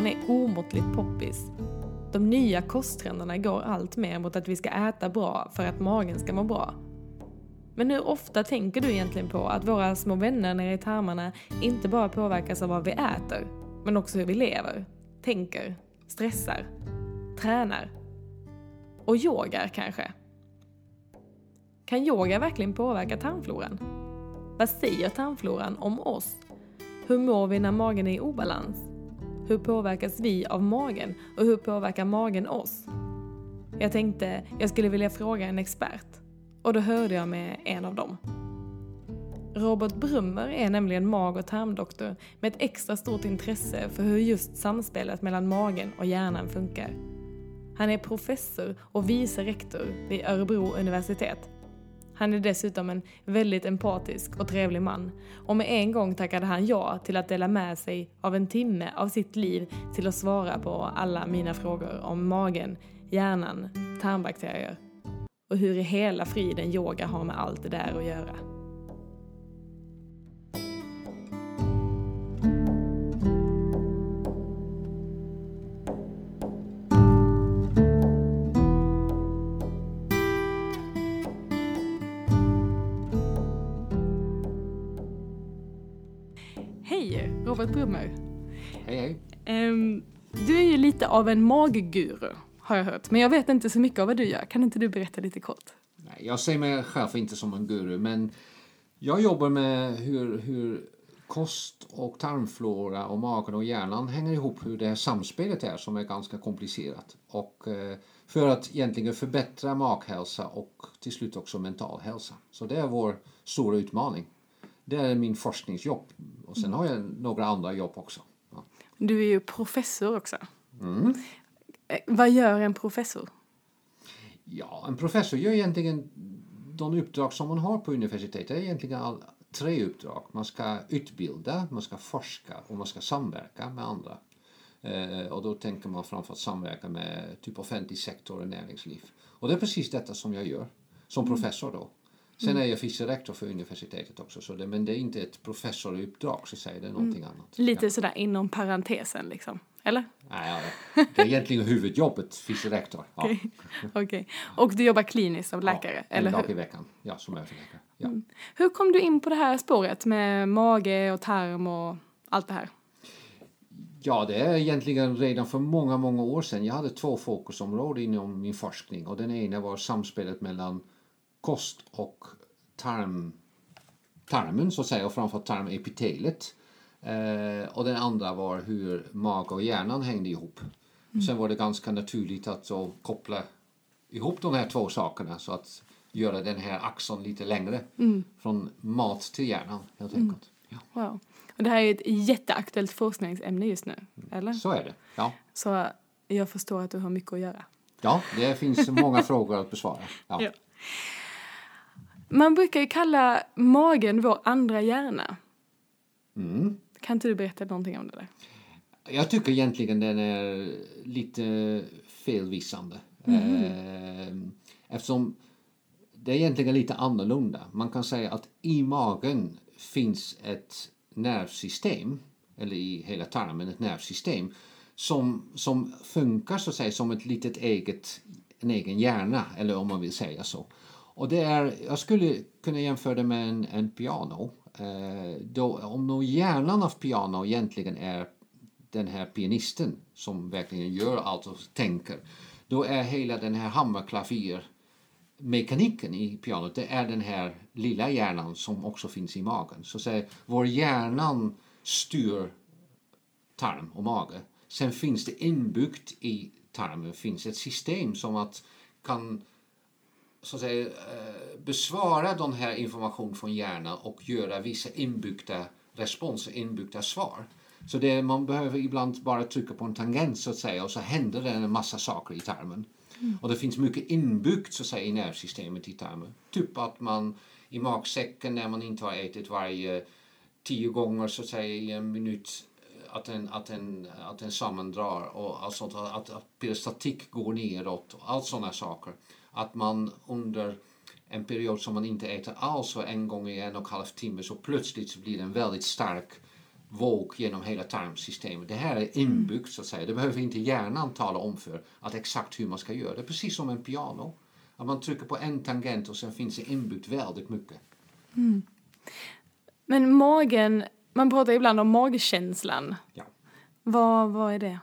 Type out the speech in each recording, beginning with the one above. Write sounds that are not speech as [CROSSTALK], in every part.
tarmfloran är omåttligt poppis. De nya kosttrenderna går allt mer mot att vi ska äta bra för att magen ska må bra. Men hur ofta tänker du egentligen på att våra små vänner nere i tarmarna inte bara påverkas av vad vi äter, men också hur vi lever, tänker, stressar, tränar och yogar kanske? Kan yoga verkligen påverka tarmfloran? Vad säger tarmfloran om oss? Hur mår vi när magen är i obalans? Hur påverkas vi av magen och hur påverkar magen oss? Jag tänkte jag skulle vilja fråga en expert och då hörde jag med en av dem. Robert Brummer är nämligen mag och tarmdoktor med ett extra stort intresse för hur just samspelet mellan magen och hjärnan funkar. Han är professor och vice rektor vid Örebro universitet. Han är dessutom en väldigt empatisk och trevlig man och med en gång tackade han ja till att dela med sig av en timme av sitt liv till att svara på alla mina frågor om magen, hjärnan, tarmbakterier och hur i hela friden yoga har med allt det där att göra. Robert Brummer. Hej hej. Um, du är ju lite av en magguru har jag hört. Men jag vet inte så mycket av vad du gör. Kan inte du berätta lite kort? Nej, jag ser mig själv inte som en guru, men jag jobbar med hur, hur kost och tarmflora och magen och hjärnan hänger ihop, hur det här samspelet är som är ganska komplicerat. Och eh, för att egentligen förbättra maghälsa och till slut också mental hälsa. Så det är vår stora utmaning. Det är min forskningsjobb. Och sen har jag några andra jobb också. Ja. Du är ju professor också. Mm. Eh, vad gör en professor? Ja, en professor gör egentligen de uppdrag som man har på universitetet. Det är egentligen all, tre uppdrag. Man ska utbilda, man ska forska och man ska samverka med andra. Eh, och då tänker man framförallt samverka med typ offentlig sektor och näringsliv. Och det är precis detta som jag gör som mm. professor då. Sen mm. är jag vicerektor för universitetet också, så det, men det är inte ett professoruppdrag så säger det är någonting mm. annat. Lite ja. sådär inom parentesen liksom? Eller? Nej, det är egentligen huvudjobbet, fysiorektor. Ja. Okej. Okay. okay. Och du jobbar kliniskt som läkare? Ja, en eller dag hur? i veckan. Ja, som överläkare. Ja. Mm. Hur kom du in på det här spåret med mage och tarm och allt det här? Ja, det är egentligen redan för många, många år sedan. Jag hade två fokusområden inom min forskning och den ena var samspelet mellan kost och tarm, tarmen så att säga och framförallt tarmepitelet. Eh, och den andra var hur mage och hjärnan hängde ihop. Mm. Sen var det ganska naturligt att så koppla ihop de här två sakerna så att göra den här axeln lite längre mm. från mat till hjärnan helt mm. enkelt. Ja. Wow. Och det här är ett jätteaktuellt forskningsämne just nu, eller? Så är det, ja. Så jag förstår att du har mycket att göra. Ja, det finns många frågor att besvara. Ja. [LAUGHS] ja. Man brukar ju kalla magen vår andra hjärna. Mm. Kan inte du berätta någonting om det där? Jag tycker egentligen den är lite felvisande. Mm. Eftersom det är egentligen lite annorlunda. Man kan säga att i magen finns ett nervsystem, eller i hela tarmen ett nervsystem, som, som funkar så att säga som ett litet eget, en egen hjärna, eller om man vill säga så. Och det är, jag skulle kunna jämföra det med en, en piano. Eh, då, om nog hjärnan av piano egentligen är den här pianisten som verkligen gör allt och tänker, då är hela den här hammarklavier mekaniken i pianot, det är den här lilla hjärnan som också finns i magen. Så att säga, vår hjärnan styr tarm och mage. Sen finns det inbyggt i tarmen finns ett system som att kan så att säga, eh, besvara den här informationen från hjärnan och göra vissa inbyggda responser, inbyggda svar. Så det, man behöver ibland bara trycka på en tangent så att säga och så händer det en massa saker i tarmen. Mm. Och det finns mycket inbyggt så att säga, i nervsystemet i tarmen. Typ att man i magsäcken när man inte har ätit varje tio gånger så att säga i en minut att den, att den, att den sammandrar och alltså att, att peristaltik går neråt och allt sådana saker att man under en period som man inte äter alls och en gång i en och en halv timme så plötsligt så blir det en väldigt stark våg genom hela tarmsystemet. Det här är inbyggt så att säga. Det behöver inte hjärnan tala om för att exakt hur man ska göra det. Precis som en piano. Att man trycker på en tangent och sen finns det inbyggt väldigt mycket. Men magen, man pratar ibland om magkänslan. Ja. Vad, vad är det?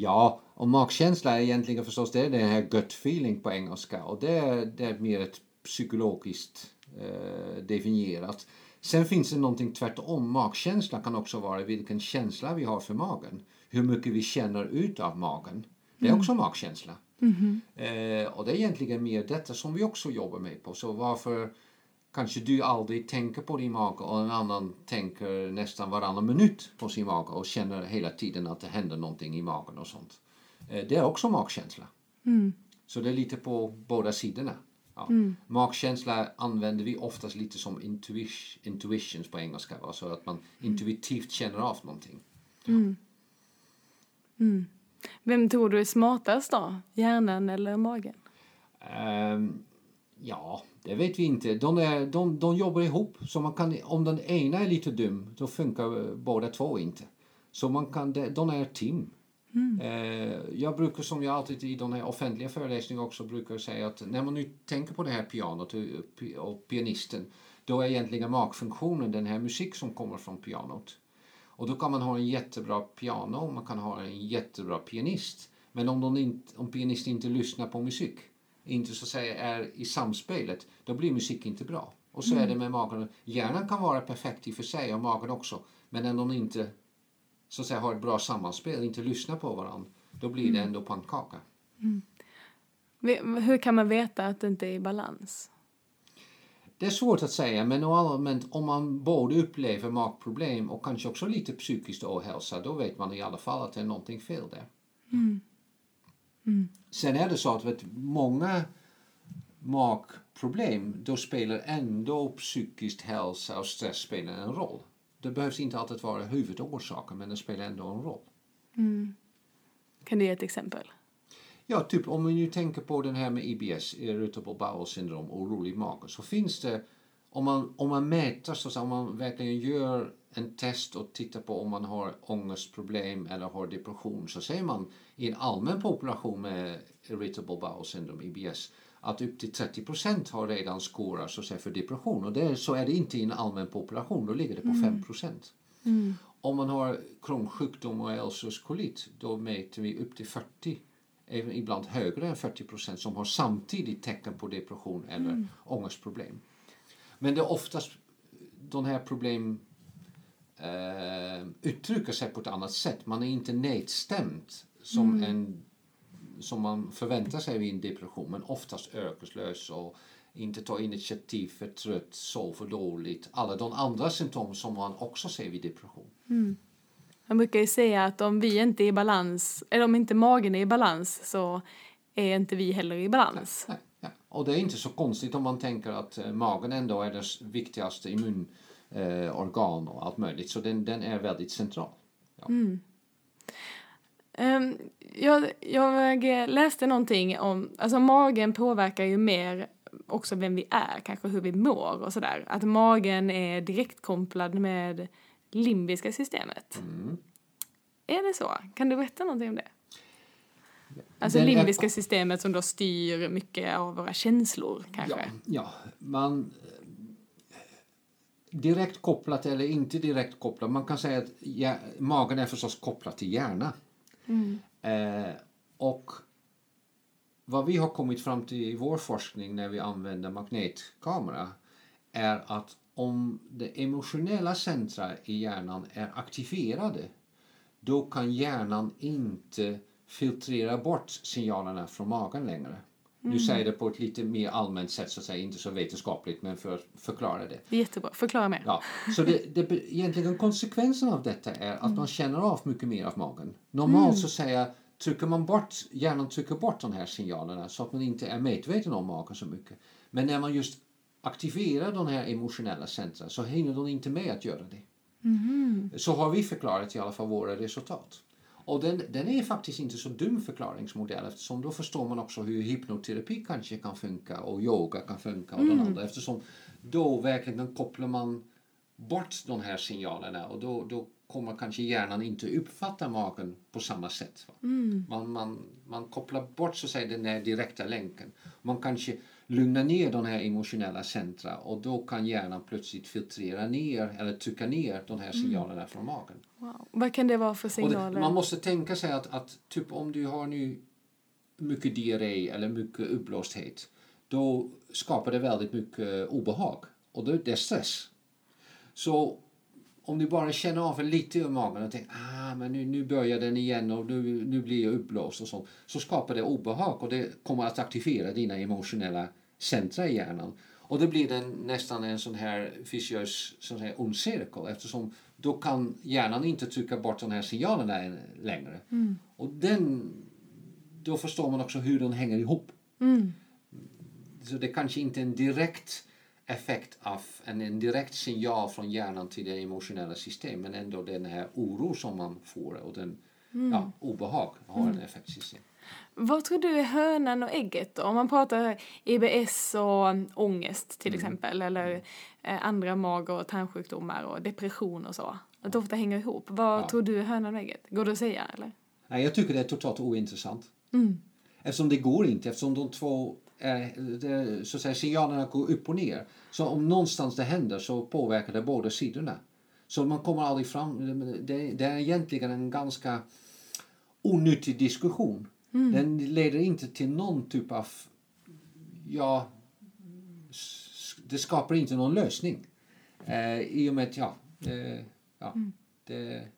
Ja, och magkänsla är egentligen förstås det den här gut feeling på engelska och det är, det är mer ett psykologiskt eh, definierat. Sen finns det någonting tvärtom. Magkänsla kan också vara vilken känsla vi har för magen. Hur mycket vi känner ut av magen. Det är också magkänsla. Eh, och det är egentligen mer detta som vi också jobbar med på. Så varför kanske du aldrig tänker på din mage och en annan tänker nästan varannan minut på sin mage och känner hela tiden att det händer någonting i magen och sånt. Eh, det är också magkänsla. Så det är lite på båda sidorna. Ja. Magkänsla använder vi oftast lite som intuition, intuitions på engelska. Va? Så att man intuitivt känner av någonting. Vem tror du är smartast då? Hjärnan eller magen? Ehm, ja, det vet vi inte. De, är, de, de jobbar ihop. Så man kan, om den ena är lite dum, då funkar båda två inte. Så man kan, de, är ett team. Eh, jag brukar, som jag alltid i de här offentliga föreläsningarna också brukar säga att när man nu tänker på det här pianot och, pi- och pianisten, då är egentligen magfunktionen den här musik som kommer från pianot. Och då kan man ha en jättebra piano och man kan ha en jättebra pianist. Men om, de inte, om pianisten inte lyssnar på musik, inte så att säga är i samspelet, då blir musik inte bra. Och så är det med magen. Hjärnan kan vara perfekt i och för sig och magen också. Men när de inte så att säga, har ett bra sammanspel, inte lyssnar på varandra, då blir det ändå pannkaka. Ve- Hur kan man veta att det inte är i balans? Det är svårt att säga, men allmänt om man både upplever magproblem och kanske också lite psykisk ohälsa, då vet man i alla fall att det är någonting fel där. Sen är det så att vet, många magproblem, då spelar ändå psykisk hälsa och stress spelar en roll. Det behövs inte alltid vara huvudorsaken, men det spelar ändå en roll. Kan du ge ett exempel? Ja, typ om vi nu tänker på den här med IBS, Irritable Bowel Syndrome, orolig mage, så finns det, om man, om man mäter, så om man verkligen gör en test och tittar på om man har ångestproblem eller har depression, så ser man i en allmän population med Irritable Bowel Syndrome, IBS, att upp till 30 procent har redan så säga, för depression. Och det, så är det inte i en allmän population, då ligger det på 5 procent. Om man har Crohns sjukdom och ulcerös kolit, då mäter vi upp till 40, även ibland högre än 40 procent som har samtidigt tecken på depression eller ångestproblem. Men det är oftast de här problem eh, uttrycker sig på ett annat sätt. Man är inte nedstämd som, en, som man förväntar sig vid en depression, men oftast örkeslös och inte tar initiativ, för trött, sover för dåligt. Alla de andra symptom som man också ser vid depression. Man brukar ju säga att om vi inte är i balans, eller om inte magen är i balans så är inte vi heller i balans. Nej, ja. Och det är inte så konstigt om man tänker att eh, magen ändå är det s- viktigaste immunorgan eh, organ och allt möjligt. Så den, den är väldigt central. Ja. Ehm, jag, jag läste någonting om, alltså magen påverkar ju mer också vem vi är, kanske hur vi mår och sådär. Att magen är direkt kopplad med limbiska systemet. Är det så? Kan du berätta någonting om det? Alltså Den är- limbiska systemet som då styr mycket av våra känslor kanske. Ja, ja, man... Direkt kopplat eller inte direkt kopplat. Man kan säga att ja, magen är förstås kopplad till hjärna. Eh, och vad vi har kommit fram till i vår forskning när vi använder magnetkamera är att om det emotionella centra i hjärnan är aktiverade då kan hjärnan inte filtrera bort signalerna från magen längre. Nu säger jag det på ett lite mer allmänt sätt, så att säga, inte så vetenskapligt, men för att förklara det. Jättebra. Förklara mer. Ja, så det, det, egentligen konsekvensen av detta är att man känner av mycket mer av magen. Normalt så säger jag, trycker man bort, hjärnan trycker bort de här signalerna så att man inte är medveten om magen så mycket. Men när man just aktiverar de här emotionella centra så hinner de inte med att göra det. Så har vi förklarat i alla fall våra resultat. Och den, den är faktiskt inte så dum förklaringsmodell eftersom då förstår man också hur hypnoterapi kanske kan funka och yoga kan funka och den andra eftersom då verkligen kopplar man bort de här signalerna och då, då kommer kanske hjärnan inte uppfatta magen på samma sätt. Mm. Man, man, man kopplar bort så att säga, den här direkta länken. Man kanske lugnar ner de här emotionella centra och då kan hjärnan plötsligt filtrera ner eller trycka ner de här signalerna från magen. Wow. Vad kan det vara för signaler? det, man måste tänka sig att, att typ om du har nu mycket diarré eller mycket uppblåsthet då skapar det väldigt mycket obehag och då, det är stress. Så om du bara känner av lite i magen och tänker ah, men nu, nu börjar den igen och nu, nu blir jag uppblåst och sånt. Så skapar det obehag och det kommer att aktivera dina emotionella centra i hjärnan. Och det blir den, nästan en sån här viciös sån här ond cirkel eftersom då kan hjärnan inte trycka bort de här signalerna längre. Och den, då förstår man också hur den hänger ihop. Mm. Så det kanske inte är en direkt effekt av en, direkt signal från hjärnan till det emotionella systemet men ändå den här oro som man får och den ja, obehag har en effektsystem. Vad tror du är hönan och ägget då? Om man pratar IBS och ångest till exempel eller eh, andra mag och tarmsjukdomar och depression och så. Att det ofta hänger ihop. Vad Ja. tror du är hönan och ägget? Går det att säga eller? Nej, jag tycker det är totalt ointressant. Eftersom det går inte, eftersom de två så att säga, signalerna går upp och ner. Så om någonstans det händer så påverkar det båda sidorna. Så man kommer aldrig fram, det, det är egentligen en ganska onyttig diskussion. Den leder inte till någon typ av, ja, det skapar inte någon lösning. Eh, I och med att, ja, det, ja det,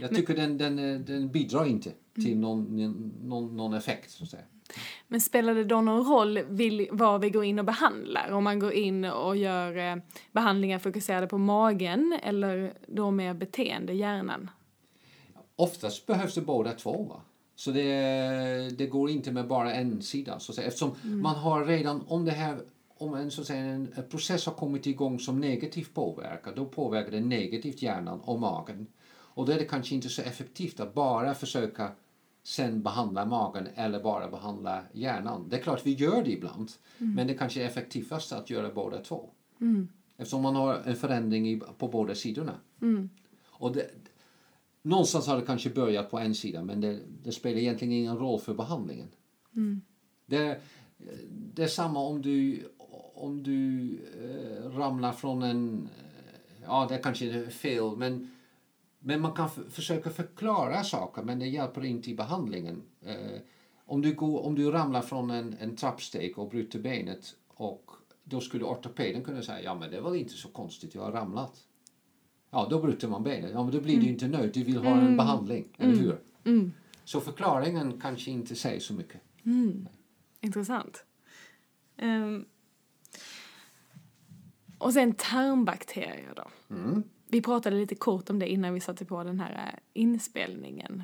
jag tycker den, den, eh, den bidrar inte till någon, någon, någon effekt så att säga. Men spelar det då någon roll vil- vad vi går in och behandlar? Om man går in och gör eh, behandlingar fokuserade på magen eller då mer beteende, hjärnan? Oftast behövs det båda två. Va? Så det, det går inte med bara en sida. Så att säga. Eftersom man har redan, om det här om en, så att säga, en process har kommit igång som negativt påverkar, då påverkar det negativt hjärnan och magen. Och då är det kanske inte så effektivt att bara försöka sen behandla magen eller bara behandla hjärnan. Det är klart vi gör det ibland, men det kanske är effektivast att göra båda två. Eftersom man har en förändring i, på båda sidorna. Och det, någonstans har det kanske börjat på en sida men det, det spelar egentligen ingen roll för behandlingen. Det, det är samma om du, om du eh, ramlar från en... Ja, det kanske är fel men, men man kan försöka förklara saker men det hjälper inte i behandlingen. Eh, om, du går, om du ramlar från en, en trappsteg och bryter benet och då skulle ortopeden kunna säga ja men det var inte så konstigt, jag har ramlat. Ja, då bryter man benet. Ja, men då blir du inte nöjd. Du vill ha en behandling, eller hur? Så förklaringen kanske inte säger så mycket. Intressant. Ehm, och sen tarmbakterier då. Vi pratade lite kort om det innan vi satte på den här eh, inspelningen.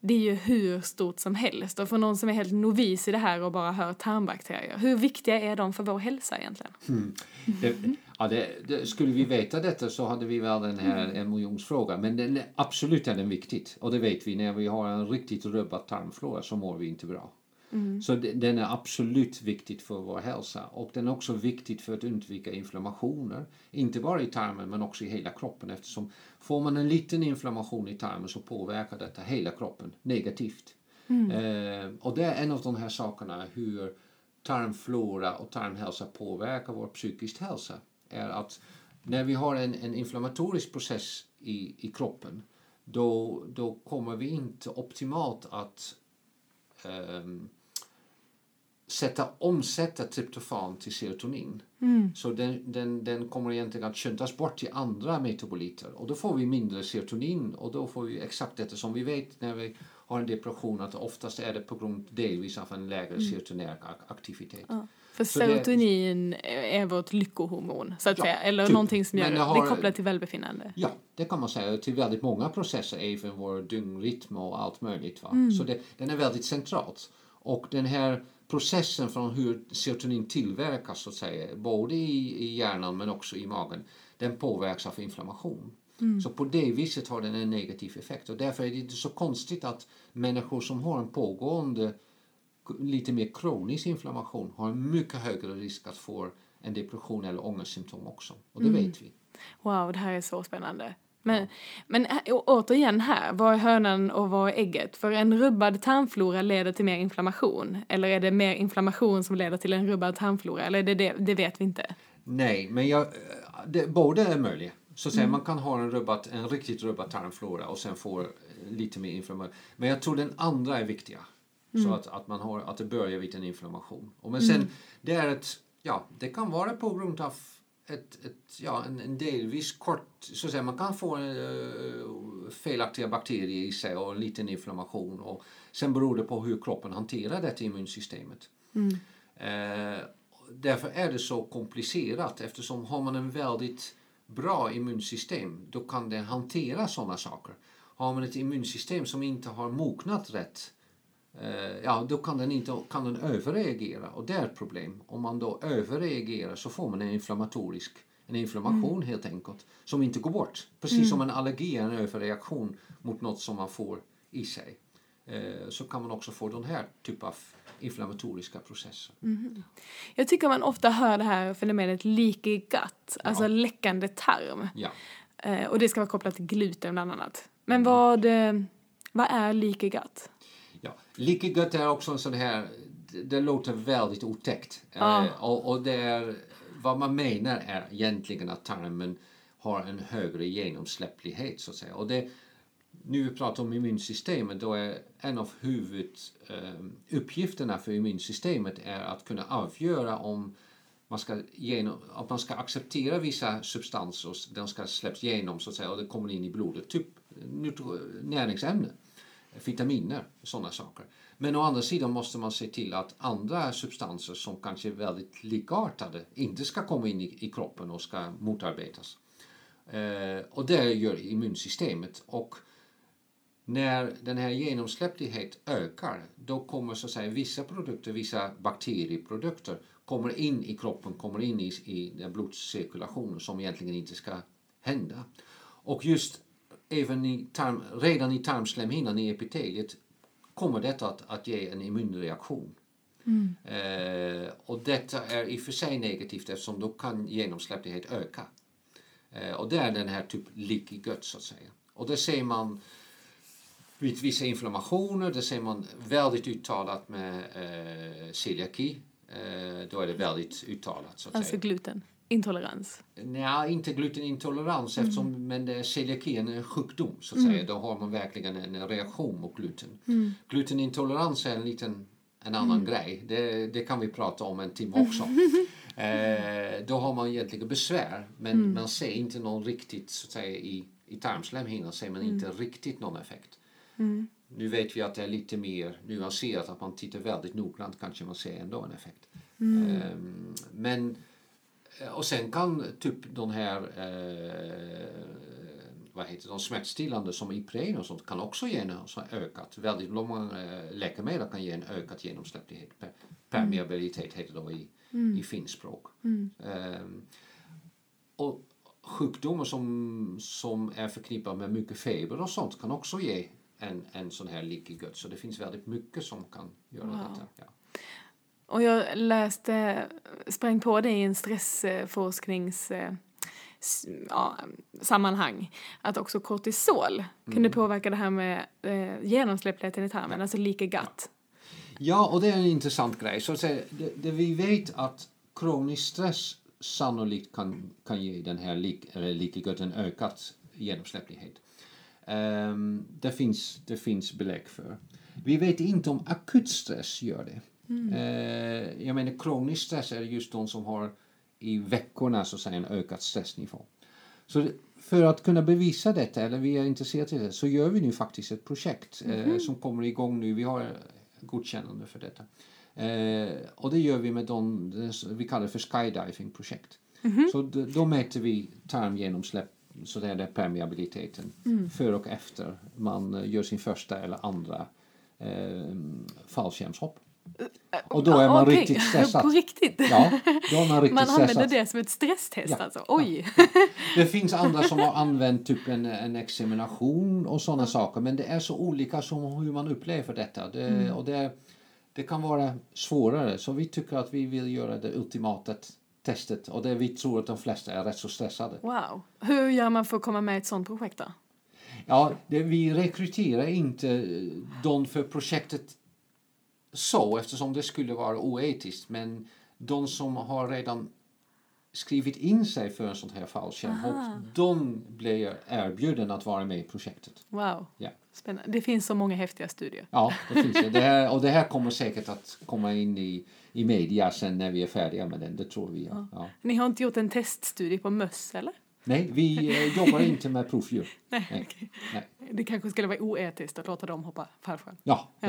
Det är ju hur stort som helst och för någon som är helt novis i det här och bara hör tarmbakterier, hur viktiga är de för vår hälsa egentligen? Det, ja, det, det, skulle vi veta detta så hade vi väl den här miljonsfråga. Men den, absolut är den viktigt. Och det vet vi, när vi har en riktigt rubbad tarmflora så mår vi inte bra. Så det, den är absolut viktigt för vår hälsa. Och den är också viktigt för att undvika inflammationer. Inte bara i tarmen men också i hela kroppen. Eftersom får man en liten inflammation i tarmen så påverkar detta hela kroppen negativt. Eh, och det är en av de här sakerna hur tarmflora och tarmhälsa påverkar vår psykisk hälsa. Är att när vi har en, en inflammatorisk process i, i kroppen då, då kommer vi inte optimalt att ehm, sätta, omsätta tryptofan till serotonin. Så den, den, den kommer egentligen att skyndas bort till andra metaboliter och då får vi mindre serotonin och då får vi exakt detta som vi vet när vi har en depression att oftast är det på grund delvis av en lägre serotonär aktivitet. Ja. För Så det- serotonin är vårt lyckohormon, så att Ja, säga. Eller typ. någonting som gör det. det Det har- är kopplat till välbefinnande. Ja, det kan man säga till väldigt många processer, även vår dygnrytm och allt möjligt. Va? Så det, den är väldigt centralt. Och den här processen från hur serotonin tillverkas, så att säga, både i, i hjärnan men också i magen, den påverkas av inflammation. Så på det viset har den en negativ effekt. Och därför är det inte så konstigt att människor som har en pågående lite mer kronisk inflammation har en mycket högre risk att få en depression eller ångestsymptom också. Och det vet vi. Wow, det här är så spännande. Men, men å- återigen här, vad är hönan och vad är ägget? För en rubbad tarmflora leder till mer inflammation. Eller är det mer inflammation som leder till en rubbad tarmflora? Eller det, det, det vet vi inte. Nej, men jag, det, båda är möjliga. Så att säga, man kan ha en, rubbat, en riktigt rubbad tarmflora och sen få eh, lite mer inflammation. Men jag tror den andra är viktiga. Så att, att, man har, att det börjar vid en inflammation. Och men sen, det är ett, ja, det kan vara på grund av ett, ett, ja, en, en delvis kort, så att säga, man kan få eh, felaktiga bakterier i sig och en liten inflammation. Och sen beror det på hur kroppen hanterar det immunsystemet. Eh, därför är det så komplicerat eftersom har man en väldigt bra immunsystem då kan det hantera sådana saker. Har man ett immunsystem som inte har mognat rätt ja, då kan den, inte, kan den överreagera och det är ett problem. Om man då överreagerar så får man en inflammatorisk en inflammation helt enkelt som inte går bort. Precis som en allergi är en överreaktion mot något som man får i sig. Eh, så kan man också få den här typen av inflammatoriska processer. Jag tycker man ofta hör det här fenomenet leaky gut, alltså läckande tarm. Ja. Eh, och det ska vara kopplat till gluten bland annat. Men vad, eh, vad är leaky gut? Ja. Leaky gut är också en sån här, det, det låter väldigt otäckt. Ja. Eh, och, och det är, vad man menar är egentligen att tarmen har en högre genomsläpplighet så att säga. Och det, nu vi pratar om immunsystemet, då är en av huvuduppgifterna för immunsystemet är att kunna avgöra om man ska, genom, att man ska acceptera vissa substanser och de ska släppas igenom så att säga och det kommer in i blodet. Typ näringsämnen, vitaminer, sådana saker. Men å andra sidan måste man se till att andra substanser som kanske är väldigt likartade inte ska komma in i, i kroppen och ska motarbetas. Eh, och det gör immunsystemet. Och när den här genomsläpplighet ökar då kommer så att säga vissa produkter, vissa bakterieprodukter kommer in i kroppen, kommer in i, i den blodcirkulationen som egentligen inte ska hända. Och just även i tarm, redan i tarmslemhinnan, i epiteliet, kommer detta att, att ge en immunreaktion. Eh, och detta är i och för sig negativt eftersom då kan genomsläpplighet öka. Eh, och det är den här typ leaky gut så att säga. Och det ser man vid vissa inflammationer, det ser man väldigt uttalat med eh, celiaki. Eh, då är det väldigt uttalat så att Alltså säga. gluten, intolerans. Nej, inte glutenintolerans eftersom men det är celiaki är en sjukdom så att säga. Då har man verkligen en reaktion mot gluten. Glutenintolerans är en liten en annan grej. Det, det kan vi prata om en timme [LAUGHS] också. eh, då har man egentligen besvär men man ser inte någon riktigt så att säga i, i tarmslemhinnan ser man inte riktigt någon effekt. Nu vet vi att det är lite mer nuanserat, att man tittar väldigt noggrant kanske man ser ändå en effekt. Ehm, men Eh, Och sen kan typ de här eh, vad heter de smärtstillande som Ipren och sånt kan också ge en ökat. Väldigt många eh, läkemedel kan ge en ökad genomsläpplighet. Per, permeabilitet heter det i, i finspråk. Ehm, och sjukdomar som, som är förknippade med mycket feber och sånt kan också ge en, en sån här leaky gut. Så det finns väldigt mycket som kan göra Wow. detta. Ja. Och jag läste, sprang på det i en stressforsknings eh, ja, sammanhang att också kortisol kunde påverka det här med eh, genomsläppligheten i tarmen, alltså leaky gut. Ja, och det är en intressant grej. Så att säga, det, det vi vet att kronisk stress sannolikt kan, kan ge den här lik, lika en ökad genomsläpplighet. Ehm, det, finns, det finns belägg för. Vi vet inte om akut stress gör det. Eh, jag menar kronisk stress är just de som har i veckorna så att säga en ökad stressnivå. Så för att kunna bevisa detta, eller vi är intresserade av det, så gör vi nu faktiskt ett projekt eh, som kommer igång nu. Vi har godkännande för detta. Eh, och det gör vi med de, vi kallar för skydiving-projekt. Så d- då mäter vi tarmgenomsläpp, så det är det permeabiliteten, före och efter man eh, gör sin första eller andra eh, fallskärmshopp. Och då är man Okej, riktigt stressad. På riktigt? Ja, då är man riktigt [LAUGHS] Man stressad. använder det som ett stresstest Ja, alltså? Oj! [LAUGHS] Det finns andra som har använt typ en, en examination och sådana saker men det är så olika som hur man upplever detta. Det, och det, det kan vara svårare så vi tycker att vi vill göra det ultimata testet och det vi tror att de flesta är rätt så stressade. Wow. Hur gör man för att komma med i ett sånt projekt då? Ja, det, vi rekryterar inte de för projektet så eftersom det skulle vara oetiskt men de som har redan skrivit in sig för en sån här fallskärm de blir erbjuden att vara med i projektet. Wow. Ja. Spännande. Det finns så många häftiga studier. Ja, det finns det. det här, och det här kommer säkert att komma in i, i media sen när vi är färdiga med den, det tror vi. Ja. Ja. Ni har inte gjort en teststudie på möss, eller? Nej, vi eh, jobbar inte med provdjur. [LAUGHS] Nej, Nej. Nej. Det kanske skulle vara oetiskt att låta dem hoppa fallskärm. Ja, ja,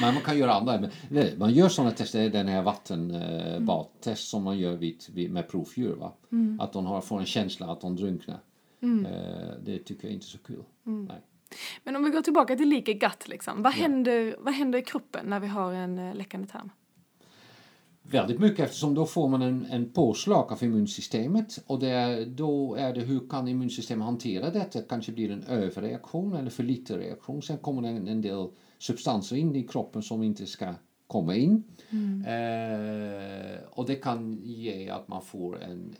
men man kan göra andra. Men, nej, man gör sådana tester, den här vattenbadtest som man gör vid, vid, med provdjur. Va? Att de har, får en känsla att de drunknar. Eh, det tycker jag inte är så kul. Nej. Men om vi går tillbaka till like gut, liksom. vad, händer, vad händer i kroppen när vi har en eh, läckande tarm? Väldigt mycket eftersom då får man en, en påslag av immunsystemet och det, då är det hur kan immunsystemet hantera detta? Kanske blir det en överreaktion eller för lite reaktion. Sen kommer det en, en del substanser in i kroppen som inte ska komma in. Eh, och det kan ge att man får en,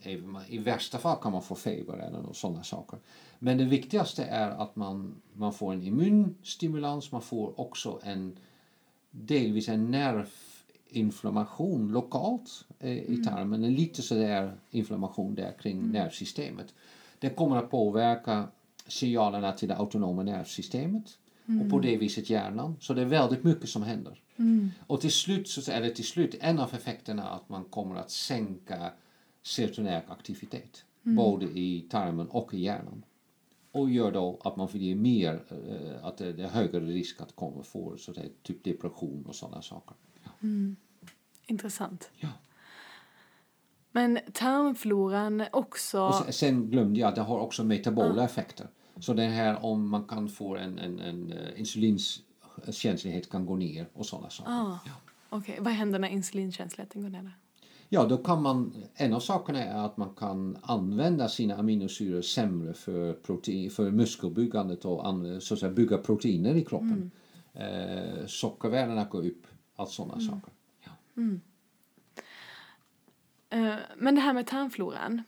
i värsta fall kan man få feber eller sådana saker. Men det viktigaste är att man, man får en immunstimulans, man får också en delvis en nervinflammation lokalt eh, i tarmen. En lite sådär inflammation där kring nervsystemet. Det kommer att påverka signalerna till det autonoma nervsystemet och på det viset hjärnan. Så det är väldigt mycket som händer. Och till slut, så, eller till slut, en av effekterna är att man kommer att sänka serotonärk aktivitet. Både i tarmen och i hjärnan. Och gör då att man får mer, eh, att det det är högre risk att komma få så det är typ depression och sådana saker. Ja. Intressant. Ja. Men tarmfloran också... Och sen, sen glömde jag att det har också metabola effekter. Så det här om man kan få en, en, en uh, insulinskänslighet kan gå ner och sådana saker. Ah, Okej, vad händer när insulinkänsligheten går ner? Ja, då kan man, en av sakerna är att man kan använda sina aminosyror sämre för, protein, för muskelbyggandet och an, så att säga, bygga proteiner i kroppen. Eh, sockervärdena går upp, allt sådana saker. Ja. Eh, Men det här med tarmfloran,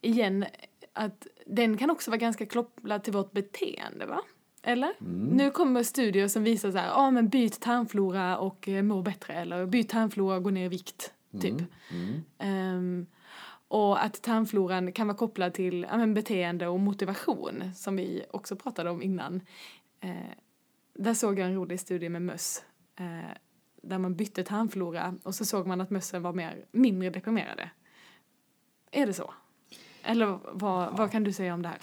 igen, att den kan också vara ganska kopplad till vårt beteende, va? Eller? Nu kommer studier som visar så här, ja men byt tarmflora och eh, må bättre, eller byt tarmflora och gå ner i vikt, typ. Ehm, och att tarmfloran kan vara kopplad till ja, men beteende och motivation, som vi också pratade om innan. Eh, där såg jag en rolig studie med möss. Eh, där man bytte tarmflora och så såg man att mössen var mer, mindre deprimerade. Är det så? Eller vad, vad kan du säga om det här?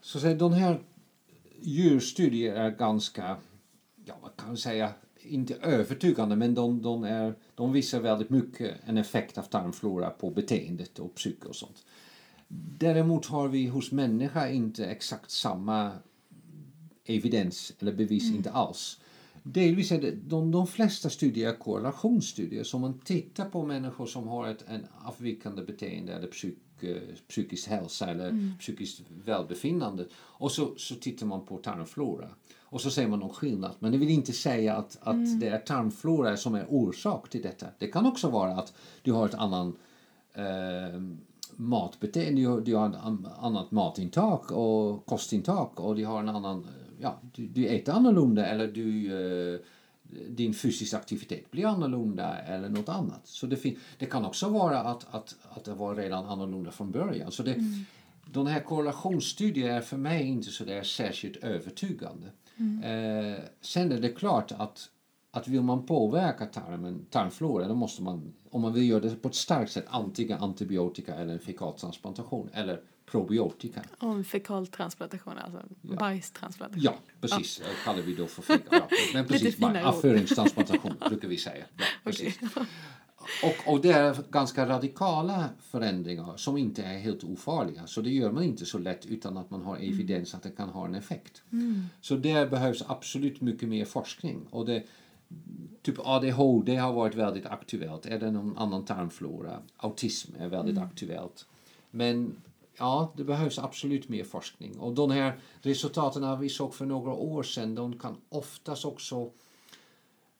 Så säga, de här djurstudier är ganska, ja vad kan man säga, inte övertygande men de, de, är, de visar väldigt mycket en effekt av tarmflora på beteendet och psyke och sånt. Däremot har vi hos människa inte exakt samma evidens eller bevis inte alls. Delvis är det, de, de flesta studier är korrelationsstudier. Så man tittar på människor som har ett en avvikande beteende eller psyk, eh, psykisk hälsa eller psykiskt välbefinnande. Och så, så tittar man på tarmflora. Och så ser man någon skillnad. Men det vill inte säga att, att det är tarmflora som är orsak till detta. Det kan också vara att du har ett annan eh, matbeteende, du har, du har ett an- annat matintag och kostintag och du har en annan, ja, du, du äter annorlunda eller du, eh, din fysiska aktivitet blir annorlunda eller något annat. Så det, fin- det kan också vara att, att, att det var redan annorlunda från början. Så det, De här korrelationsstudierna är för mig inte så där särskilt övertygande. Eh, sen är det klart att att vill man påverka tarmen, tarmflora, då måste man, om man vill göra det på ett starkt sätt, antingen antibiotika eller en fekaltransplantation eller probiotika. Om fekaltransplantation, alltså bajstransplantation. Ja, precis. Det kallar vi då för fekal. Ja, men precis, [LAUGHS] avföringstransplantation [LAUGHS] brukar vi säga. Ja, precis. Och, och det är ganska radikala förändringar som inte är helt ofarliga. Så det gör man inte så lätt utan att man har evidens att det kan ha en effekt. Så där behövs absolut mycket mer forskning. Och det, typ ADHD har varit väldigt aktuellt. Är det någon annan tarmflora? Autism är väldigt aktuellt. Men ja, det behövs absolut mer forskning. Och de här resultaten vi såg för några år sedan, de kan oftast också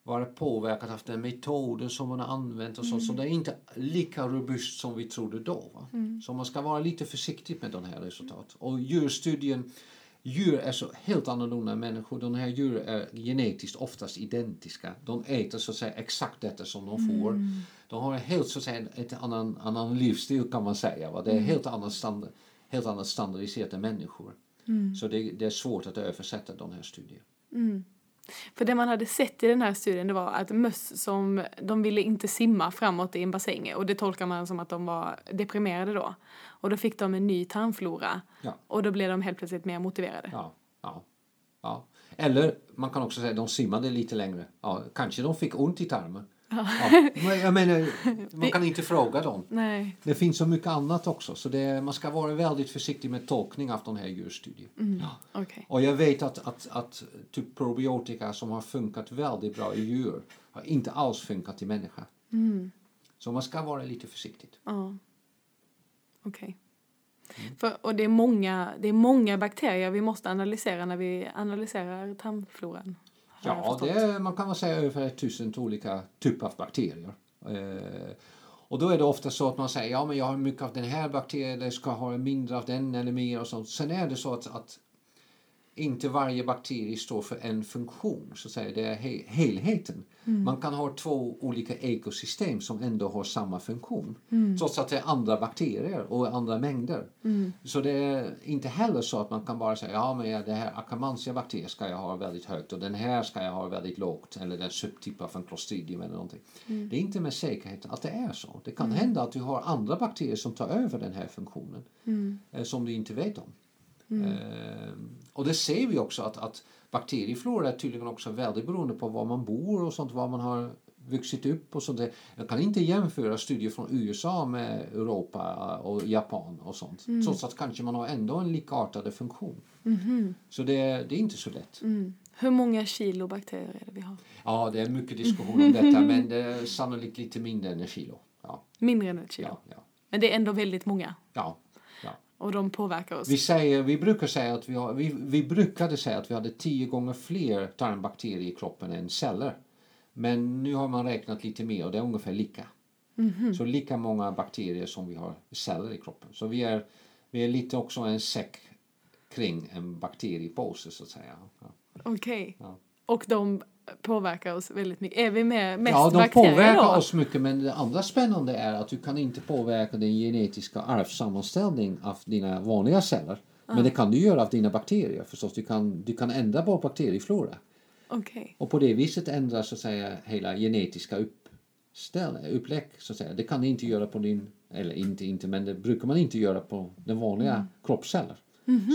vara påverkat av den metoden som man har använt och så. Så det är inte lika robust som vi trodde då. Va? Så man ska vara lite försiktig med de här resultaten. Och djurstudien, djur är så helt annorlunda än människor. De här djuren är genetiskt oftast identiska. De äter så att säga exakt detta som de får. De har en helt så att säga ett annan, annan livsstil kan man säga. Va? Det är helt annan standard, helt annat standardiserat än människor. Så det, det är svårt att översätta de här studierna. För det man hade sett i den här studien det var att möss som, de ville inte simma framåt i en bassäng och det tolkar man som att de var deprimerade då. Och då fick de en ny tarmflora Ja. och då blev de helt plötsligt mer motiverade. Ja, ja, ja. Eller man kan också säga att de simmade lite längre. Ja, kanske de fick ont i tarmen. Ja. [LAUGHS] Men jag menar, man kan inte fråga dem. Nej. Det finns så mycket annat också. Så det, man ska vara väldigt försiktig med tolkning av de här djurstudierna. Ja. Okej. Och jag vet att, att, att typ probiotika som har funkat väldigt bra i djur har inte alls funkat i människa. Så man ska vara lite försiktig. Ja. Okej. Mm. För, och det är, många, det är många bakterier vi måste analysera när vi analyserar tarmfloran. Ja, det är, man kan väl säga över tusen olika typer av bakterier. Eh, och då är det ofta så att man säger ja men jag har mycket av den här bakterien, eller ska ha mindre av den eller mer och sånt. Sen är det så att, att inte varje bakterie står för en funktion, så att säga. det är he helheten. Man kan ha två olika ekosystem som ändå har samma funktion. Trots att det är andra bakterier och andra mängder. Så det är inte heller så att man kan bara säga ja men det här Akkermansia bakterier ska jag ha väldigt högt och den här ska jag ha väldigt lågt eller den subtyp av en Clostridium eller någonting. Det är inte med säkerhet att det är så. Det kan hända att du har andra bakterier som tar över den här funktionen eh, som du inte vet om. Eh, och det ser vi också att, att bakterieflora är tydligen också väldigt beroende på var man bor och sånt, var man har vuxit upp och sånt. Jag kan inte jämföra studier från USA med Europa och Japan och sånt. Trots att kanske man har ändå en likartad funktion. Så det, det är inte så lätt. Mm. Hur många kilo bakterier är det vi har? Ja, det är mycket diskussion om detta [LAUGHS] men det är sannolikt lite mindre än en kilo. Ja, Mindre än ett kilo. ja, ja. Men det är ändå väldigt många. ja. Och de påverkar oss. Vi, säger, vi brukar säga att vi, har, vi, vi brukade säga att vi hade tio gånger fler tarmbakterier i kroppen än celler. Men nu har man räknat lite mer och det är ungefär lika. Så lika många bakterier som vi har celler i kroppen. Så vi är, vi är lite också en säck kring en bakteriepåse så att säga. Ja. Okej. Ja. Och de påverkar oss väldigt mycket. Är vi med mest Ja, de påverkar då? oss mycket men det andra spännande är att du kan inte påverka den genetiska arvssammanställning av dina vanliga celler. Men det kan du göra av dina bakterier förstås. Du kan, du kan ändra på bakterieflora. Okej. Och på det viset ändra så att säga hela genetiska uppställ, upplägg så att säga. Det kan du inte göra på din, eller inte inte, men det brukar man inte göra på den vanliga kroppsceller.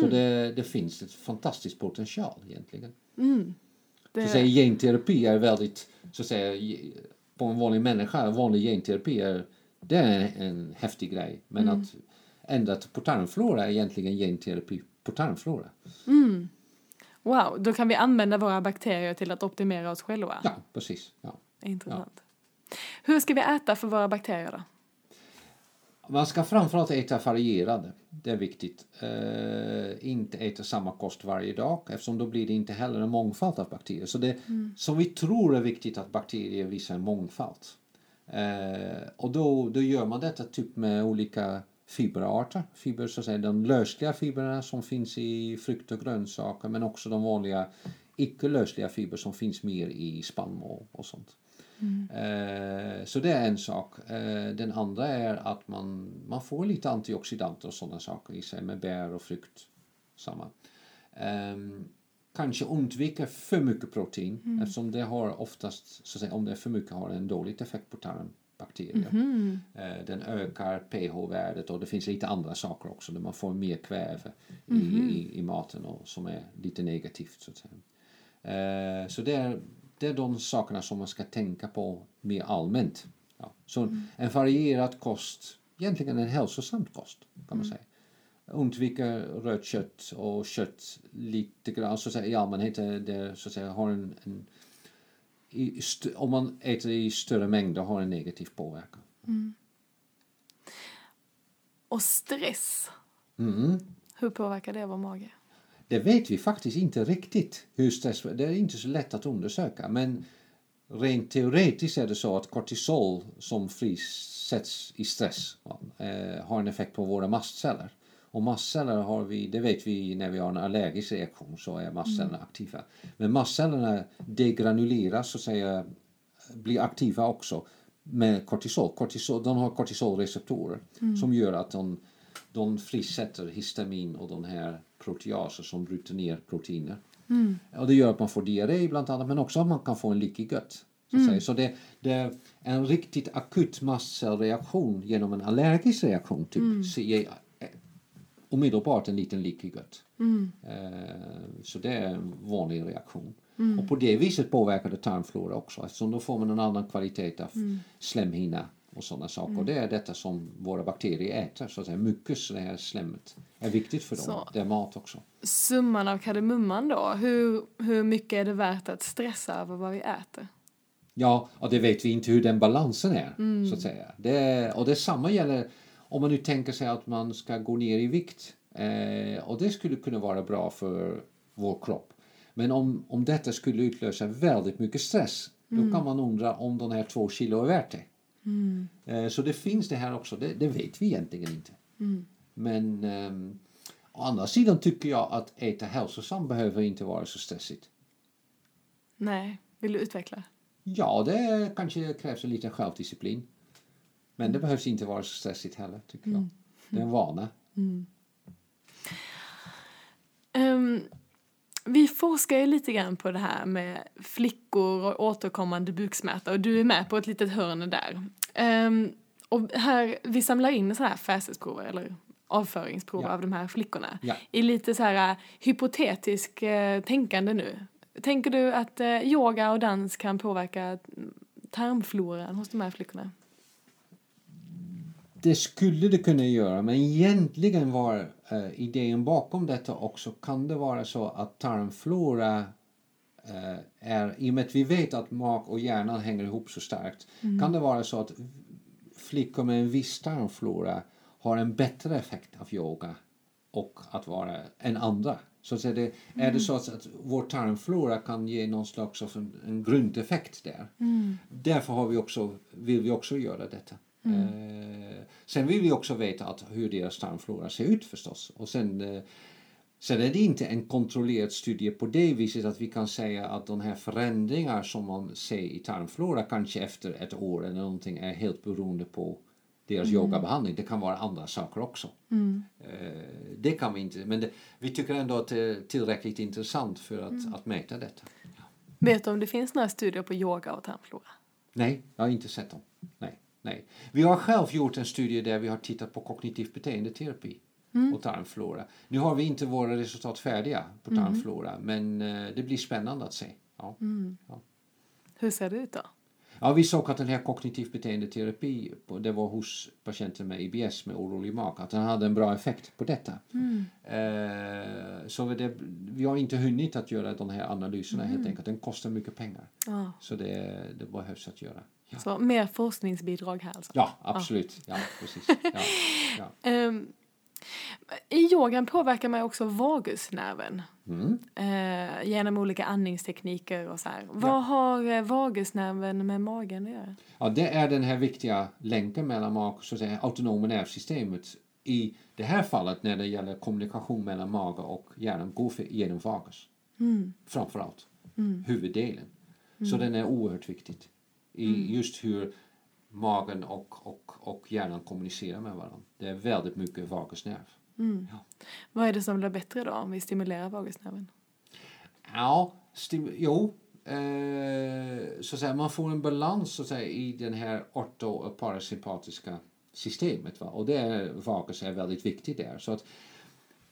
Så det, det finns ett fantastiskt potential egentligen. Så att säga, Det, genterapi är väldigt, så att säga, på en vanlig människa, vanlig genterapi är, det är en, häftig grej. Men att ändra på tarmflora är egentligen genterapi på tarmflora. wow, då kan vi använda våra bakterier till att optimera oss själva. Ja, precis. Ja. Intressant. Hur ska vi äta för våra bakterier då? Man ska framförallt äta varierande. Det är viktigt. Eh, inte äta samma kost varje dag eftersom då blir det inte heller en mångfald av bakterier. Så det som vi tror är viktigt att bakterier visar en mångfald. Eh, och då, då gör man detta typ med olika fiberarter. Fiber, så att säga, de lösliga fibrerna som finns i frukt och grönsaker men också de vanliga icke lösliga fibrer som finns mer i spannmål och sånt. Eh, så det är en sak. Eh, den andra är att man, man får lite antioxidanter och sådana saker i sig med bär och frukt. Samma. Ehm, kanske undvika för mycket protein eftersom det har oftast, så att säga, om det är för mycket har en dålig effekt på tarmbakterier. Eh, den ökar pH-värdet och det finns lite andra saker också där man får mer kväve i, i, i maten och, som är lite negativt. Så, att säga. Eh, så det är, det är de sakerna som man ska tänka på mer allmänt. Ja. Så en varierad kost, egentligen en hälsosam kost kan man säga. Undvika rött kött och kött lite grann, så att säga, i allmänhet är det, så att säga, har en, en i, om man äter i större mängder har en negativ påverkan. Och stress, Mm. hur påverkar det vår mage? Det vet vi faktiskt inte riktigt. Hur stress, det är inte så lätt att undersöka. Men rent teoretiskt är det så att kortisol som frisätts i stress eh, har en effekt på våra mastceller. Och mastceller har vi, det vet vi när vi har en allergisk reaktion så är mastcellerna aktiva. Men mastcellerna degranuleras så att säga, blir aktiva också med kortisol. kortisol de har kortisolreceptorer som gör att de, de frisätter histamin och de här proteaser som bryter ner proteiner. Och det gör att man får diarré bland annat men också att man kan få en leaky gut. Så, säga. så det, det är en riktigt akut mastcellreaktion genom en allergisk reaktion typ, så ger omedelbart en liten leaky gut. Eh, så det är en vanlig reaktion. Och på det viset påverkar det tarmflora också eftersom då får man en annan kvalitet av slemhinna och sådana saker. Och det är detta som våra bakterier äter. Så att säga. Mucus, det här slemmet, är viktigt för dem. Så. Det är mat också. Summan av kardemumman då, hur, hur mycket är det värt att stressa över vad vi äter? Ja, och det vet vi inte hur den balansen är. så att säga. Det, och detsamma gäller om man nu tänker sig att man ska gå ner i vikt. Eh, och det skulle kunna vara bra för vår kropp. Men om, om detta skulle utlösa väldigt mycket stress, då kan man undra om de här två kilo är värt det. Eh, så det finns det här också, det, det vet vi egentligen inte. Men ehm, å andra sidan tycker jag att äta hälsosamt behöver inte vara så stressigt. Nej, vill du utveckla? Ja, det kanske krävs en liten självdisciplin. Men det behövs inte vara så stressigt heller, tycker jag. Det är en vana. Ehm, vi forskar ju lite grann på det här med flickor och återkommande buksmärta och du är med på ett litet hörn där. Ehm, och här, vi samlar in så här fäsesprover eller avföringsprover Ja. av de här flickorna Ja. i lite så här äh, hypotetisk eh, tänkande nu. Tänker du att eh, yoga och dans kan påverka mm, tarmfloran hos de här flickorna? Det skulle det kunna göra, men egentligen var eh, idén bakom detta också, kan det vara så att tarmflora eh, är, i och med att vi vet att mag och hjärnan hänger ihop så starkt, kan det vara så att flickor med en viss tarmflora har en bättre effekt av yoga och att vara än andra. Så att det, är det så att, att vår tarmflora kan ge någon slags av en, en grundeffekt där. Därför har vi också, vill vi också göra detta. Eh, sen vill vi också veta att hur deras tarmflora ser ut förstås. Och sen, eh, sen är det inte en kontrollerad studie på det viset att vi kan säga att de här förändringar som man ser i tarmflora kanske efter ett år eller någonting är helt beroende på deras yogabehandling. Det kan vara andra saker också. Eh, det kan vi inte, men det, vi tycker ändå att det är tillräckligt intressant för att, att mäta detta. Vet du om det finns några studier på yoga och tarmflora? Nej, jag har inte sett dem. Nej, nej. Vi har själv gjort en studie där vi har tittat på kognitiv beteendeterapi och tarmflora. Nu har vi inte våra resultat färdiga på tarmflora, men eh, det blir spännande att se. Ja. Ja. Hur ser det ut då? Ja, vi såg att den här kognitiv beteendeterapi, det var hos patienter med IBS med orolig mage, att den hade en bra effekt på detta. Eh, så det, vi har inte hunnit att göra de här analyserna helt enkelt. Den kostar mycket pengar. Ja. Så det, det behövs att göra. Ja. Så mer forskningsbidrag här alltså? Ja, absolut. Ja, precis. [LAUGHS] Ja, ja. Ehm, I yogan påverkar man också vagusnerven Mm. eh, genom olika andningstekniker och så här. Vad Ja. har eh, vagusnerven med magen att göra? ja, det är den här viktiga länken mellan mag säga, autonoma nervsystemet. I det här fallet när det gäller kommunikation mellan mage och hjärnan går genom vagus. Framför allt. Huvuddelen. Så den är oerhört viktig. I just hur magen och, och, och hjärnan kommunicerar med varandra. Det är väldigt mycket vagusnerv. Ja. Vad är det som blir bättre då om vi stimulerar vagusnerven? Ja, stim- jo. Eh, så att säga, man får en balans så att säga, i den här orto och parasympatiska systemet. Va? Och det är, vagus är väldigt viktigt där. Så att,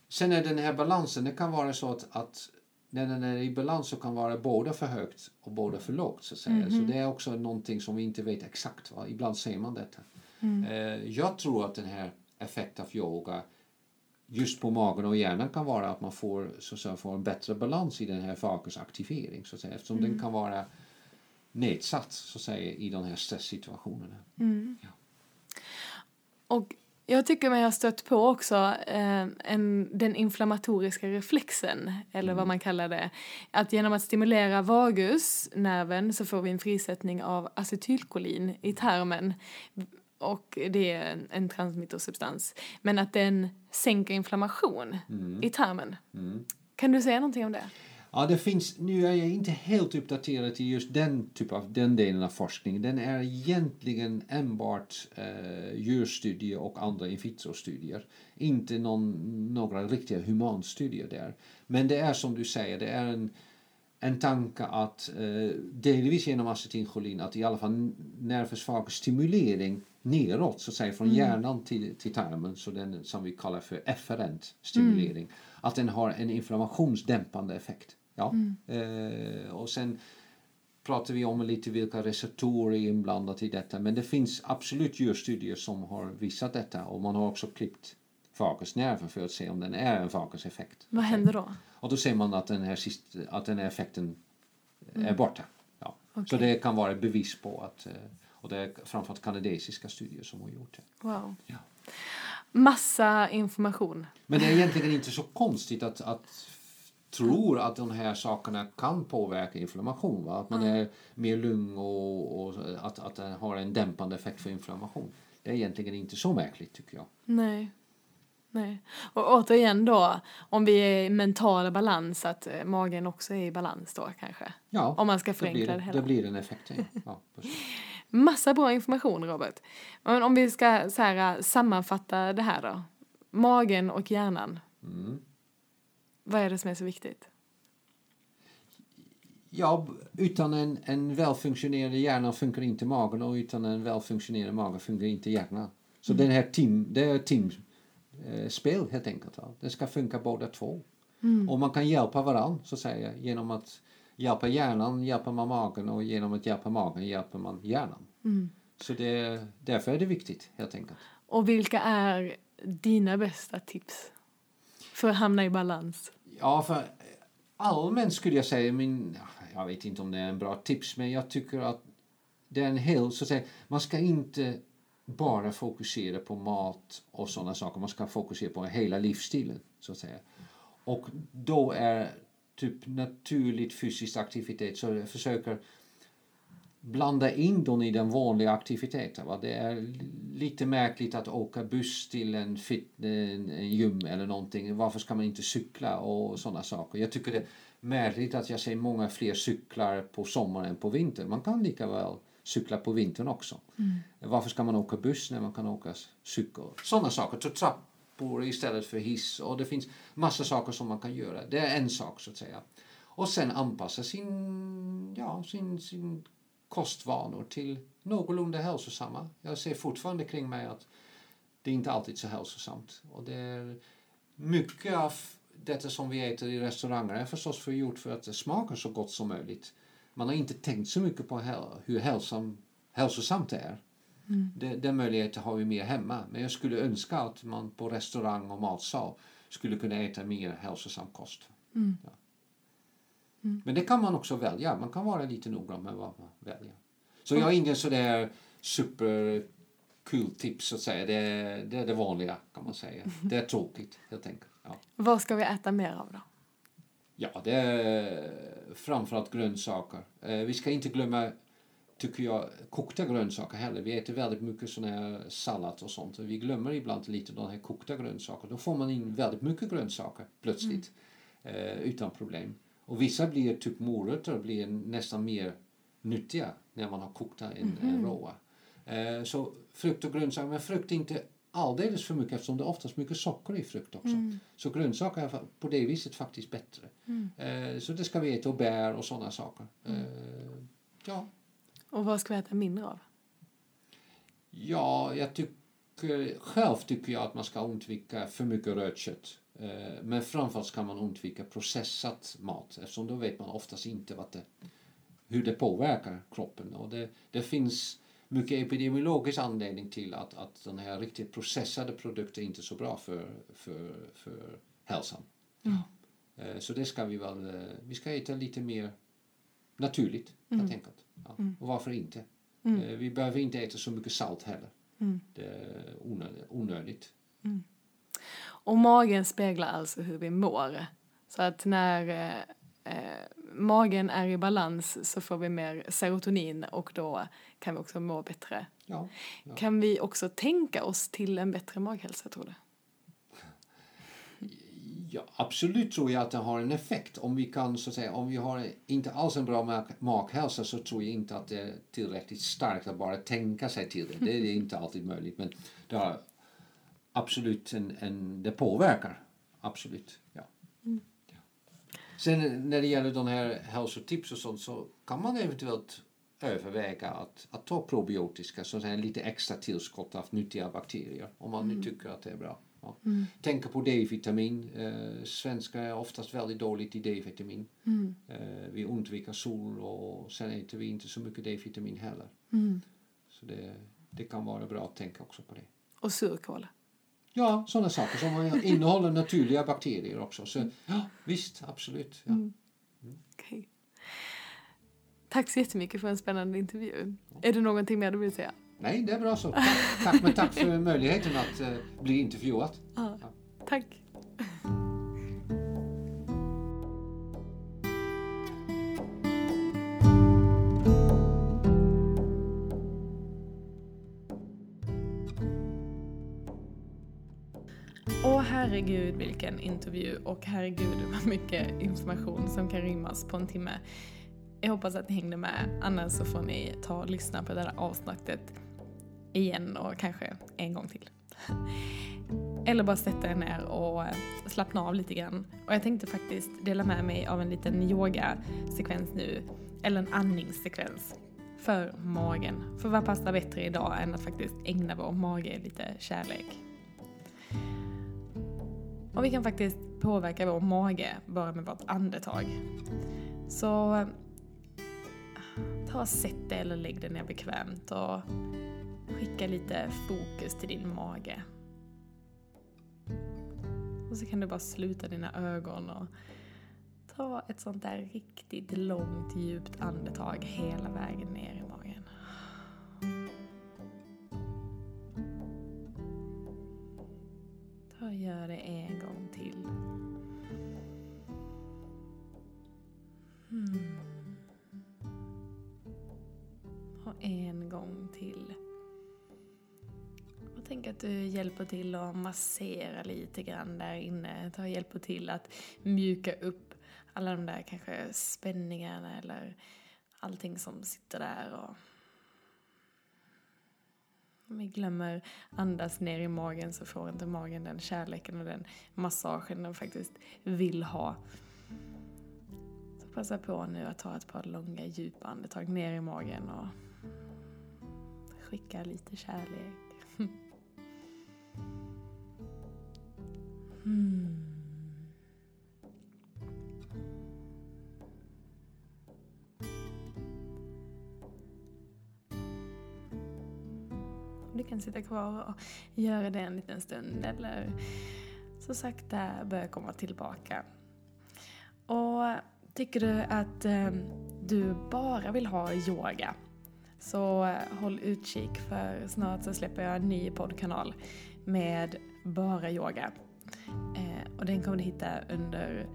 sen är den här balansen, det kan vara så att, att när den är i balans så kan vara båda för högt och båda för lågt. Så, att säga. så det är också någonting som vi inte vet exakt. Va? Ibland ser man detta. Eh, jag tror att den här effekten av yoga just på magen och hjärnan kan vara att man får, så att säga, får en bättre balans i den här vagusaktivering. Så att säga, eftersom den kan vara nedsatt så att säga, i de här stresssituationerna. Ja. Och Jag tycker mig ha stött på också eh, en, den inflammatoriska reflexen, eller vad man kallar det. Att genom att stimulera vagusnerven så får vi en frisättning av acetylkolin i tarmen. Och det är en, en transmittersubstans. Men att den sänker inflammation i tarmen. Kan du säga någonting om det? Ja, det finns, nu är jag inte helt uppdaterad i just den typ av, den delen av forskningen. Den är egentligen enbart eh, djurstudier och andra in vitro-studier. Inte någon, några riktiga humanstudier där. Men det är som du säger, det är en, en tanke att eh, delvis genom acetylkolin att i alla fall nervsvaga stimulering neråt, så att säga från hjärnan till, till tarmen, så den som vi kallar för efferent stimulering, att den har en inflammationsdämpande effekt. Ja. Eh, och sen pratar vi om lite vilka receptorer är inblandade i detta, men det finns absolut djurstudier som har visat detta och man har också klippt vagusnerven för att se om den är en vaguseffekt. Vad händer då? Och då ser man att den här, sist, att den här effekten är borta. Ja. Så Okej. det kan vara ett bevis på att, eh, och det är framförallt kanadensiska studier som har gjort det. Wow. Ja. Massa information. Men det är egentligen inte så konstigt att, att tror att de här sakerna kan påverka inflammation. Va? Att man är mer lugn och, och att, att det har en dämpande effekt för inflammation. Det är egentligen inte så märkligt tycker jag. Nej. Nej. Och återigen då, om vi är i mental balans, att eh, magen också är i balans då kanske. Ja, Om man ska det förenkla blir, det hela. det blir en effekt. ja. Ja, precis. [LAUGHS] Massa bra information, Robert. Men om vi ska så här, sammanfatta det här då. Magen och hjärnan. Mm. Vad är det som är så viktigt? Ja, utan en, en välfunktionerande hjärna funkar inte magen och utan en välfunktionerande mage funkar inte hjärnan. Så den här team, det är teamspel helt enkelt. Det ska funka båda två. Och man kan hjälpa varandra så att säga genom att hjälpa hjärnan hjälper man magen och genom att hjälpa magen hjälper man hjärnan. Så det, därför är det viktigt helt enkelt. Och vilka är dina bästa tips för att hamna i balans? Ja, för eh, allmänt skulle jag säga, min, jag vet inte om det är en bra tips, men jag tycker att det är en hel, så att säga, man ska inte bara fokusera på mat och sådana saker, man ska fokusera på hela livsstilen, så att säga. Och då är typ naturligt fysisk aktivitet, så jag försöker blanda in dem i den vanliga aktiviteten. Va? Det är lite märkligt att åka buss till en, fit, en, gym eller någonting. Varför ska man inte cykla och sådana saker? Jag tycker det är märkligt att jag ser många fler cyklar på sommaren än på vintern. Man kan lika väl cykla på vintern också. Varför ska man åka buss när man kan åka cykel? Sådana saker. Ta trappor istället för hiss. Och det finns massa saker som man kan göra. Det är en sak så att säga. Och sen anpassa sin, ja, sin, sin kostvanor till någorlunda hälsosamma. Jag ser fortfarande kring mig att det är inte alltid så hälsosamt. Och det är mycket av detta som vi äter i restauranger är förstås för gjort för att det smakar så gott som möjligt. Man har inte tänkt så mycket på hur hälsam, hälsosamt det är. Det, den möjligheten har vi mer hemma. Men jag skulle önska att man på restaurang och matsal skulle kunna äta mer hälsosam kost. Ja. Men det kan man också välja. Man kan vara lite noggrann med vad man väljer. Så jag har ingen sådär super kul tips att säga. Det är, det är det vanliga kan man säga. Det är tråkigt helt enkelt. Ja, Vad ska vi äta mer av då? ja det är framförallt grönsaker. Eh, vi ska inte glömma, tycker jag, kokta grönsaker heller. Vi äter väldigt mycket sån här sallad och sånt. Och vi glömmer ibland lite de här kokta grönsaker. Då får man in väldigt mycket grönsaker plötsligt. Eh, utan problem. Och vissa blir typ morötter blir nästan mer nyttiga när man har kokta än, än råa. Eh, så frukt och grönsaker, men frukt inte alldeles för mycket eftersom det är oftast mycket socker i frukt också. Så grönsaker är på det viset faktiskt bättre. Eh, så det ska vi äta och bär och sådana saker. Eh, ja. Och vad ska vi äta mindre av? Ja, jag tycker, själv tycker jag att man ska undvika för mycket rött kött. Eh, Men framförallt ska man undvika processat mat eftersom då vet man oftast inte vad det, hur det påverkar kroppen. Och det, det finns mycket epidemiologisk anledning till att, att den här riktigt processade produkter inte är så bra för, för, för hälsan. Eh, Så det ska vi väl, eh, vi ska äta lite mer naturligt helt enkelt. Ja. Och varför inte? Eh, Vi behöver inte äta så mycket salt heller. Det är onödigt. onödigt. Och magen speglar alltså hur vi mår. Så att när eh, eh, magen är i balans så får vi mer serotonin och då kan vi också må bättre. Ja. ja. Kan vi också tänka oss till en bättre maghälsa tror du? Ja, absolut tror jag att det har en effekt. Om vi kan så att säga, om vi har inte alls en bra mag- maghälsa så tror jag inte att det är tillräckligt starkt att bara tänka sig till det. Det är inte alltid möjligt men det har absolut en, en det påverkar. Absolut, ja. ja. Sen när det gäller de här hälsotips och sånt så kan man eventuellt överväga att, att ta probiotiska, så säga lite extra tillskott av nyttiga bakterier om man nu tycker att det är bra. Ja. Tänka på D-vitamin. Eh, svenskar är oftast väldigt dåligt i D-vitamin. Eh, vi undviker sol och sen äter vi inte så mycket D-vitamin heller. Så det, det kan vara bra att tänka också på det. Och surkål. Ja, sådana saker som innehåller naturliga bakterier också. Så ja, visst, absolut. Ja. Okej. Tack så jättemycket för en spännande intervju. Är det någonting mer du vill säga? Nej, det är bra så. Tack, tack, men tack för möjligheten att eh, bli intervjuad. Ja. Tack. Herregud vilken intervju och herregud vad mycket information som kan rymmas på en timme. Jag hoppas att ni hängde med, annars så får ni ta och lyssna på det här avsnittet igen och kanske en gång till. Eller bara sätta er ner och eh, slappna av lite grann. Och jag tänkte faktiskt dela med mig av en liten yogasekvens nu, eller en andningssekvens för magen. För vad passar bättre idag än att faktiskt ägna vår mage lite kärlek? Och vi kan faktiskt påverka vår mage bara med vårt andetag. Så eh, ta och sätt dig eller lägg dig ner bekvämt och skicka lite fokus till din mage. Och så kan du bara sluta dina ögon och ta ett sånt där riktigt långt djupt andetag hela vägen ner i magen. Bara gör det en gång till. Mm. Och en gång till. Och tänk att du hjälper till att massera lite grann där inne. Ta hjälper till att mjuka upp alla de där kanske spänningarna eller allting som sitter där. Och om vi glömmer andas ner i magen så får inte magen den kärleken och den massagen den faktiskt vill ha. Så passa på nu att ta ett par långa djupa andetag ner i magen och skicka lite kärlek. [LAUGHS] mm. Du kan sitta kvar och göra det en liten stund eller så sakta börja komma tillbaka. Och tycker du att ehm, du bara vill ha yoga så håll utkik för snart så släpper jag en ny poddkanal med bara yoga. Eh, och den kommer du hitta under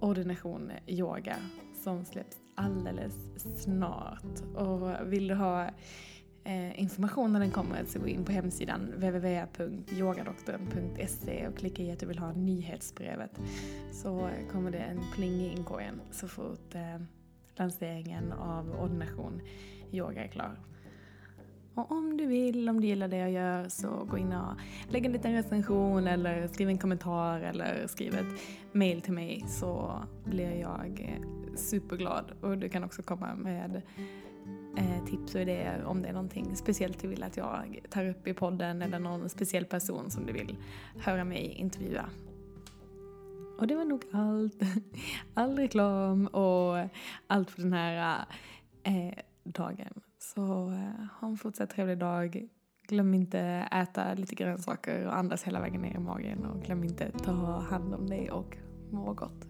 ordination yoga som släpps alldeles snart. Och vill du ha eh, information när den kommer så gå in på hemsidan www.yogadoktorn.se och klicka i att du vill ha nyhetsbrevet. Så kommer det en pling i inkorgen så fort eh, lanseringen av ordination yoga är klar. Och om du vill, om du gillar det jag gör så gå in och lägg en liten recension eller skriv en kommentar eller skriv ett mail till mig så blir jag eh, superglad. Och du kan också komma med eh, tips och idéer om det är någonting speciellt du vill att jag tar upp i podden eller någon speciell person som du vill höra mig intervjua. Och det var nog allt. [LAUGHS] All reklam och allt för den här eh, dagen. Så eh, ha en fortsatt trevlig dag. Glöm inte äta lite grönsaker och andas hela vägen ner i magen och glöm inte ta hand om dig och må gott.